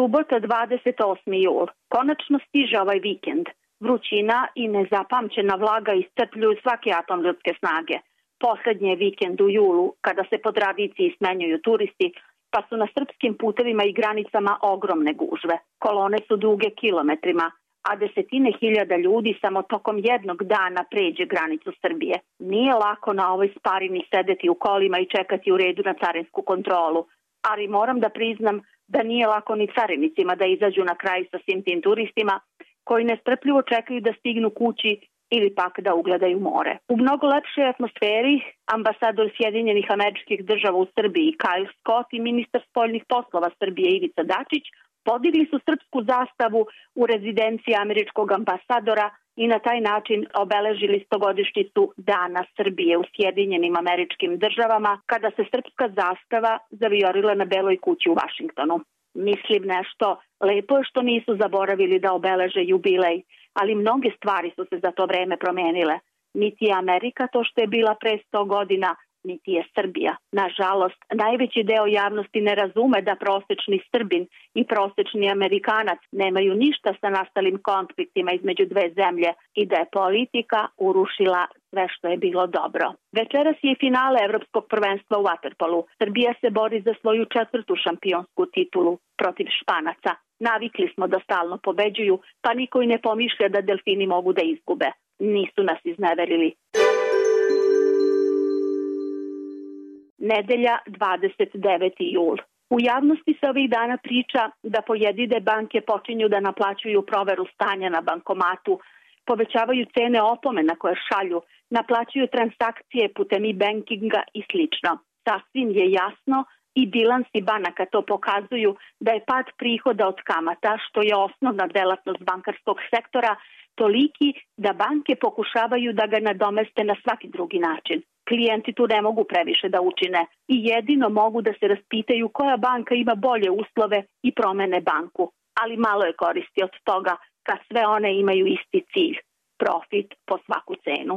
Subota 28. jul. Konačno stiže ovaj vikend. Vrućina i nezapamćena vlaga iscrpljuju svaki atom ljudske snage. Poslednji je vikend u julu, kada se po tradiciji smenjuju turisti, pa su na srpskim putevima i granicama ogromne gužve. Kolone su duge kilometrima, a desetine hiljada ljudi samo tokom jednog dana pređe granicu Srbije. Nije lako na ovoj sparini sedeti u kolima i čekati u redu na carinsku kontrolu, ali moram da priznam da nije lako ni carinicima da izađu na kraj sa svim tim turistima koji nestrpljivo čekaju da stignu kući ili pak da ugledaju more. U mnogo lepšoj atmosferi ambasador Sjedinjenih američkih država u Srbiji Kyle Scott i ministar spoljnih poslova Srbije Ivica Dačić podigli su srpsku zastavu u rezidenciji američkog ambasadora i na taj način obeležili stogodišnicu Dana Srbije u Sjedinjenim američkim državama kada se srpska zastava zaviorila na Beloj kući u Vašingtonu. Mislim nešto, lepo je što nisu zaboravili da obeleže jubilej, ali mnoge stvari su se za to vreme promenile. Niti je Amerika to što je bila pre 100 godina, niti je Srbija. Nažalost, najveći deo javnosti ne razume da prosečni Srbin i prosečni Amerikanac nemaju ništa sa nastalim konfliktima između dve zemlje i da je politika urušila sve što je bilo dobro. Večeras je finale Evropskog prvenstva u Waterpolu. Srbija se bori za svoju četvrtu šampionsku titulu protiv Španaca. Navikli smo da stalno pobeđuju, pa niko i ne pomišlja da delfini mogu da izgube. Nisu nas izneverili. Nedelja 29. jul. U javnosti se ovih dana priča da pojedine banke počinju da naplaćuju proveru stanja na bankomatu, povećavaju cene opomena koje šalju, naplaćuju transakcije putem e-bankinga i slično. Sasvim je jasno i bilansi banaka to pokazuju da je pad prihoda od kamata, što je osnovna delatnost bankarskog sektora, toliki da banke pokušavaju da ga nadomeste na svaki drugi način klijenti tu ne mogu previše da učine i jedino mogu da se raspitaju koja banka ima bolje uslove i promene banku. Ali malo je koristi od toga kad sve one imaju isti cilj, profit po svaku cenu.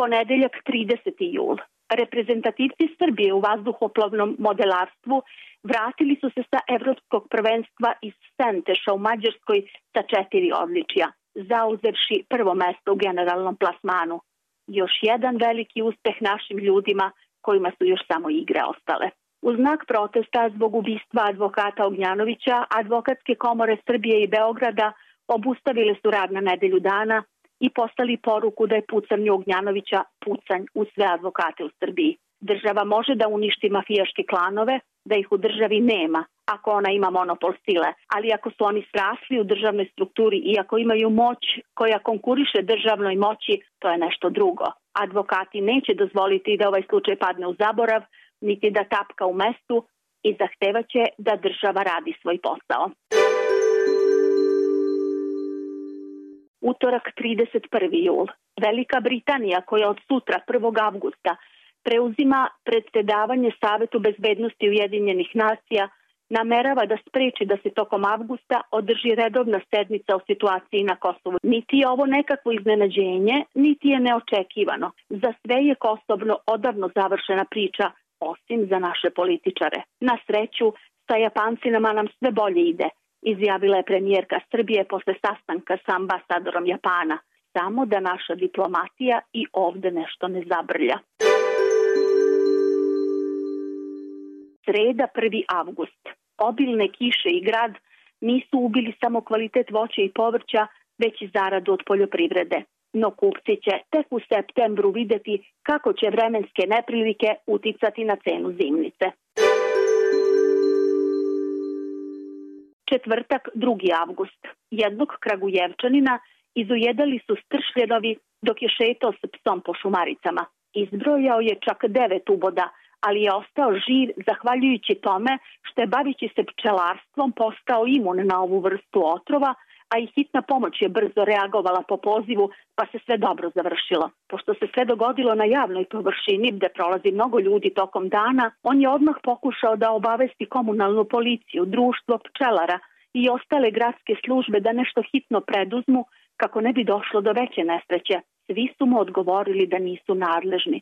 Ponedeljak 30. jul. Reprezentativci Srbije u vazduhoplovnom modelarstvu vratili su se sa evropskog prvenstva iz Senteša u Mađarskoj sa četiri odličija zauzevši prvo mesto u generalnom plasmanu. Još jedan veliki uspeh našim ljudima kojima su još samo igre ostale. U znak protesta zbog ubistva advokata Ognjanovića, advokatske komore Srbije i Beograda obustavile su rad na nedelju dana i postali poruku da je pucanje Ognjanovića pucanj u sve advokate u Srbiji. Država može da uništi mafijaške klanove, da ih u državi nema, ako ona ima monopol sile, ali ako su oni srasli u državnoj strukturi i ako imaju moć koja konkuriše državnoj moći, to je nešto drugo. Advokati neće dozvoliti da ovaj slučaj padne u zaborav, niti da tapka u mestu i zahtevaće da država radi svoj posao. Utorak 31. jul. Velika Britanija koja od sutra 1. avgusta preuzima predsedavanje Savetu bezbednosti Ujedinjenih nacija namerava da spreči da se tokom avgusta održi redovna sednica o situaciji na Kosovu. Niti je ovo nekakvo iznenađenje, niti je neočekivano. Za sve je Kosovno odavno završena priča, osim za naše političare. Na sreću, sa Japancima nam sve bolje ide, izjavila je premijerka Srbije posle sastanka sa ambasadorom Japana. Samo da naša diplomatija i ovde nešto ne zabrlja. Sreda 1. avgust. Obilne kiše i grad nisu ubili samo kvalitet voća i povrća, već i zaradu od poljoprivrede. No kupci će tek u septembru videti kako će vremenske neprilike uticati na cenu zimnice. Četvrtak 2. avgust. Jednog kragujevčanina izujedali su stršljenovi dok je šetao s psom po šumaricama. Izbrojao je čak devet uboda, ali je ostao živ zahvaljujući tome što je bavići se pčelarstvom postao imun na ovu vrstu otrova, a i hitna pomoć je brzo reagovala po pozivu, pa se sve dobro završilo. Pošto se sve dogodilo na javnoj površini gde prolazi mnogo ljudi tokom dana, on je odmah pokušao da obavesti komunalnu policiju, društvo pčelara i ostale gradske službe da nešto hitno preduzmu kako ne bi došlo do veće nesreće. Svi su mu odgovorili da nisu nadležni.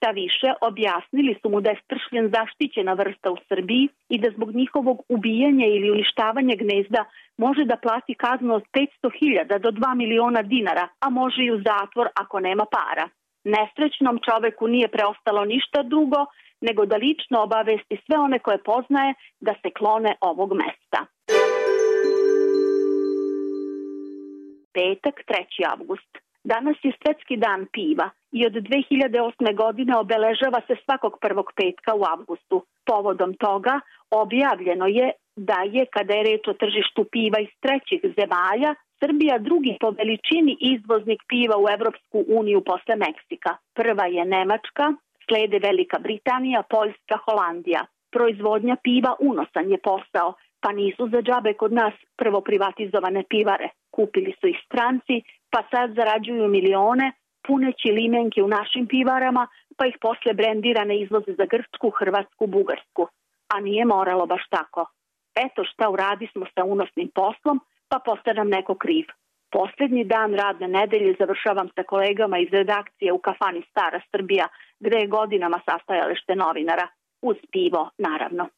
Šta više, objasnili su mu da je stršljen zaštićena vrsta u Srbiji i da zbog njihovog ubijanja ili uništavanja gnezda može da plati kaznu od 500.000 do 2 miliona dinara, a može i u zatvor ako nema para. Nesrećnom čoveku nije preostalo ništa drugo nego da lično obavesti sve one koje poznaje da se klone ovog mesta. Petak, 3. avgust. Danas je svetski dan piva i od 2008. godine obeležava se svakog prvog petka u avgustu. Povodom toga objavljeno je da je, kada je reč o tržištu piva iz trećih zemalja, Srbija drugi po veličini izvoznik piva u Evropsku uniju posle Meksika. Prva je Nemačka, slede Velika Britanija, Poljska, Holandija. Proizvodnja piva unosan je posao, pa nisu za džabe kod nas prvo privatizovane pivare. Kupili su ih stranci, pa sad zarađuju milione, puneći limenke u našim pivarama, pa ih posle brendirane izvoze za Grčku, Hrvatsku, Bugarsku. A nije moralo baš tako. Eto šta uradi smo sa unosnim poslom, pa postane nam neko kriv. Poslednji dan radne nedelje završavam sa kolegama iz redakcije u kafani Stara Srbija, gde je godinama sastajalište novinara, uz pivo, naravno.